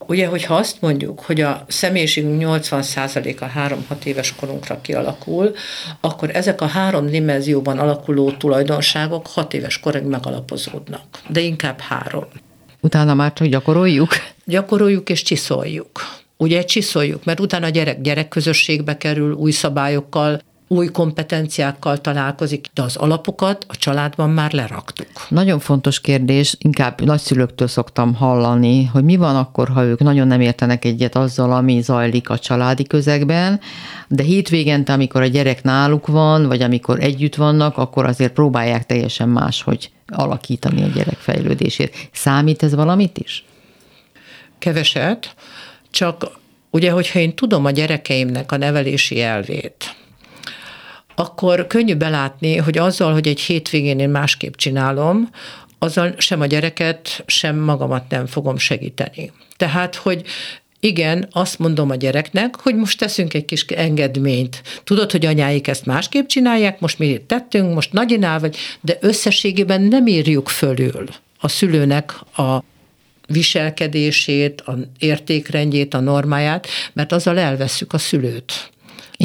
Ugye, hogyha azt mondjuk, hogy a személyiségünk 80%-a 3-6 éves korunkra kialakul, akkor ezek a három dimenzióban alakuló tulajdonságok 6 éves korig megalapozódnak, de inkább három. Utána már csak gyakoroljuk? Gyakoroljuk és csiszoljuk. Ugye csiszoljuk, mert utána a gyerek gyerekközösségbe kerül új szabályokkal, új kompetenciákkal találkozik, de az alapokat a családban már leraktuk. Nagyon fontos kérdés, inkább nagyszülőktől szoktam hallani, hogy mi van akkor, ha ők nagyon nem értenek egyet azzal, ami zajlik a családi közegben, de hétvégente, amikor a gyerek náluk van, vagy amikor együtt vannak, akkor azért próbálják teljesen máshogy alakítani a gyerek fejlődését. Számít ez valamit is? Keveset, csak ugye, hogyha én tudom a gyerekeimnek a nevelési elvét, akkor könnyű belátni, hogy azzal, hogy egy hétvégén én másképp csinálom, azzal sem a gyereket, sem magamat nem fogom segíteni. Tehát, hogy igen, azt mondom a gyereknek, hogy most teszünk egy kis engedményt. Tudod, hogy anyáik ezt másképp csinálják, most mi tettünk, most nagyinál vagy, de összességében nem írjuk fölül a szülőnek a viselkedését, a értékrendjét, a normáját, mert azzal elveszük a szülőt.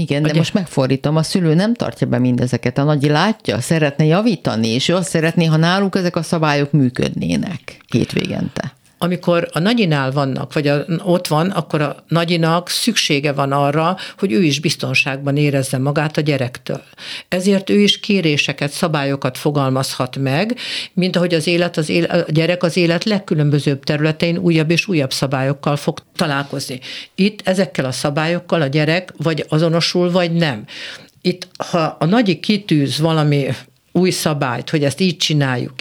Igen, de Ugye? most megfordítom, a szülő nem tartja be mindezeket. A nagyi látja, szeretne javítani, és ő azt szeretné, ha náluk ezek a szabályok működnének hétvégente amikor a nagyinál vannak, vagy a, ott van, akkor a nagyinak szüksége van arra, hogy ő is biztonságban érezze magát a gyerektől. Ezért ő is kéréseket, szabályokat fogalmazhat meg, mint ahogy az élet, az élet, a gyerek az élet legkülönbözőbb területein újabb és újabb szabályokkal fog találkozni. Itt ezekkel a szabályokkal a gyerek vagy azonosul, vagy nem. Itt, ha a nagyi kitűz valami új szabályt, hogy ezt így csináljuk,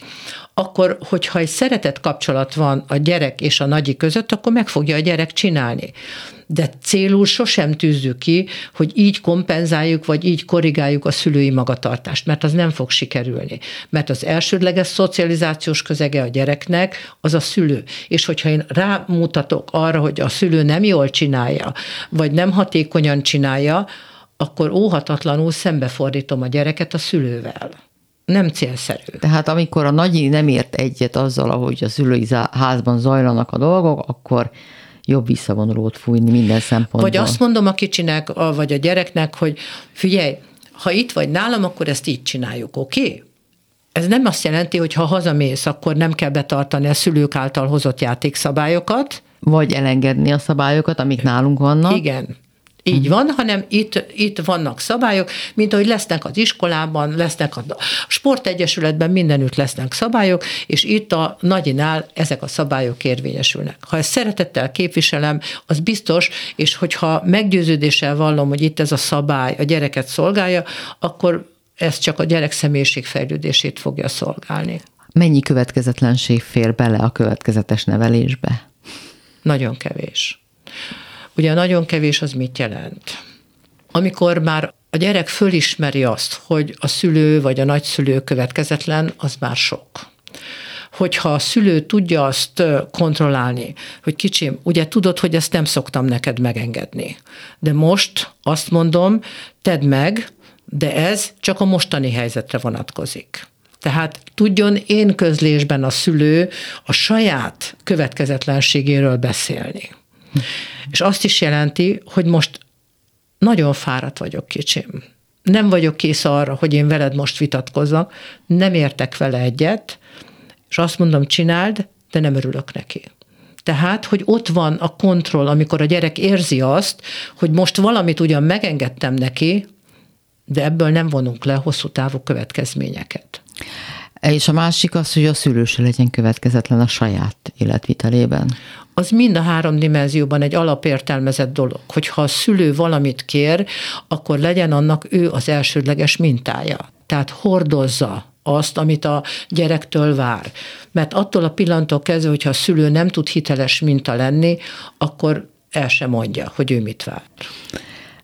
akkor, hogyha egy szeretett kapcsolat van a gyerek és a nagyi között, akkor meg fogja a gyerek csinálni. De célul sosem tűzzük ki, hogy így kompenzáljuk, vagy így korrigáljuk a szülői magatartást, mert az nem fog sikerülni. Mert az elsődleges szocializációs közege a gyereknek az a szülő. És hogyha én rámutatok arra, hogy a szülő nem jól csinálja, vagy nem hatékonyan csinálja, akkor óhatatlanul szembefordítom a gyereket a szülővel nem célszerű. Tehát amikor a nagyi nem ért egyet azzal, ahogy a szülői házban zajlanak a dolgok, akkor jobb visszavonulót fújni minden szempontból. Vagy azt mondom a kicsinek, vagy a gyereknek, hogy figyelj, ha itt vagy nálam, akkor ezt így csináljuk, oké? Okay? Ez nem azt jelenti, hogy ha hazamész, akkor nem kell betartani a szülők által hozott játékszabályokat. Vagy elengedni a szabályokat, amik nálunk vannak. Igen. Így van, hanem itt, itt vannak szabályok, mint ahogy lesznek az iskolában, lesznek a sportegyesületben, mindenütt lesznek szabályok, és itt a nagyinál ezek a szabályok érvényesülnek. Ha ezt szeretettel képviselem, az biztos, és hogyha meggyőződéssel vallom, hogy itt ez a szabály a gyereket szolgálja, akkor ez csak a gyerek személyiségfejlődését fogja szolgálni. Mennyi következetlenség fér bele a következetes nevelésbe? Nagyon kevés. Ugye nagyon kevés az mit jelent? Amikor már a gyerek fölismeri azt, hogy a szülő vagy a nagyszülő következetlen, az már sok hogyha a szülő tudja azt kontrollálni, hogy kicsim, ugye tudod, hogy ezt nem szoktam neked megengedni. De most azt mondom, tedd meg, de ez csak a mostani helyzetre vonatkozik. Tehát tudjon én közlésben a szülő a saját következetlenségéről beszélni. És azt is jelenti, hogy most nagyon fáradt vagyok kicsim. Nem vagyok kész arra, hogy én veled most vitatkozzak, nem értek vele egyet, és azt mondom, csináld, de nem örülök neki. Tehát, hogy ott van a kontroll, amikor a gyerek érzi azt, hogy most valamit ugyan megengedtem neki, de ebből nem vonunk le hosszú távú következményeket. És a másik az, hogy a szülő se legyen következetlen a saját életvitelében. Az mind a három dimenzióban egy alapértelmezett dolog, hogy ha a szülő valamit kér, akkor legyen annak ő az elsődleges mintája. Tehát hordozza azt, amit a gyerektől vár. Mert attól a pillanattól kezdve, hogyha a szülő nem tud hiteles minta lenni, akkor el sem mondja, hogy ő mit vár.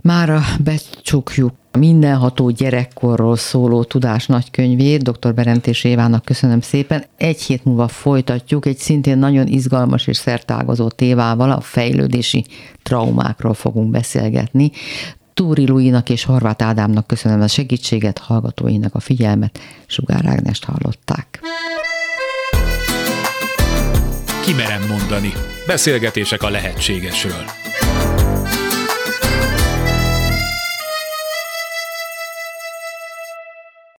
Mára becsukjuk mindenható gyerekkorról szóló tudás nagykönyvét, dr. Berentés Évának köszönöm szépen. Egy hét múlva folytatjuk egy szintén nagyon izgalmas és szertágazó tévával, a fejlődési traumákról fogunk beszélgetni. Túri Luinak és Horváth Ádámnak köszönöm a segítséget, hallgatóinak a figyelmet, Sugár Ágnest hallották. Kimerem mondani. Beszélgetések a lehetségesről.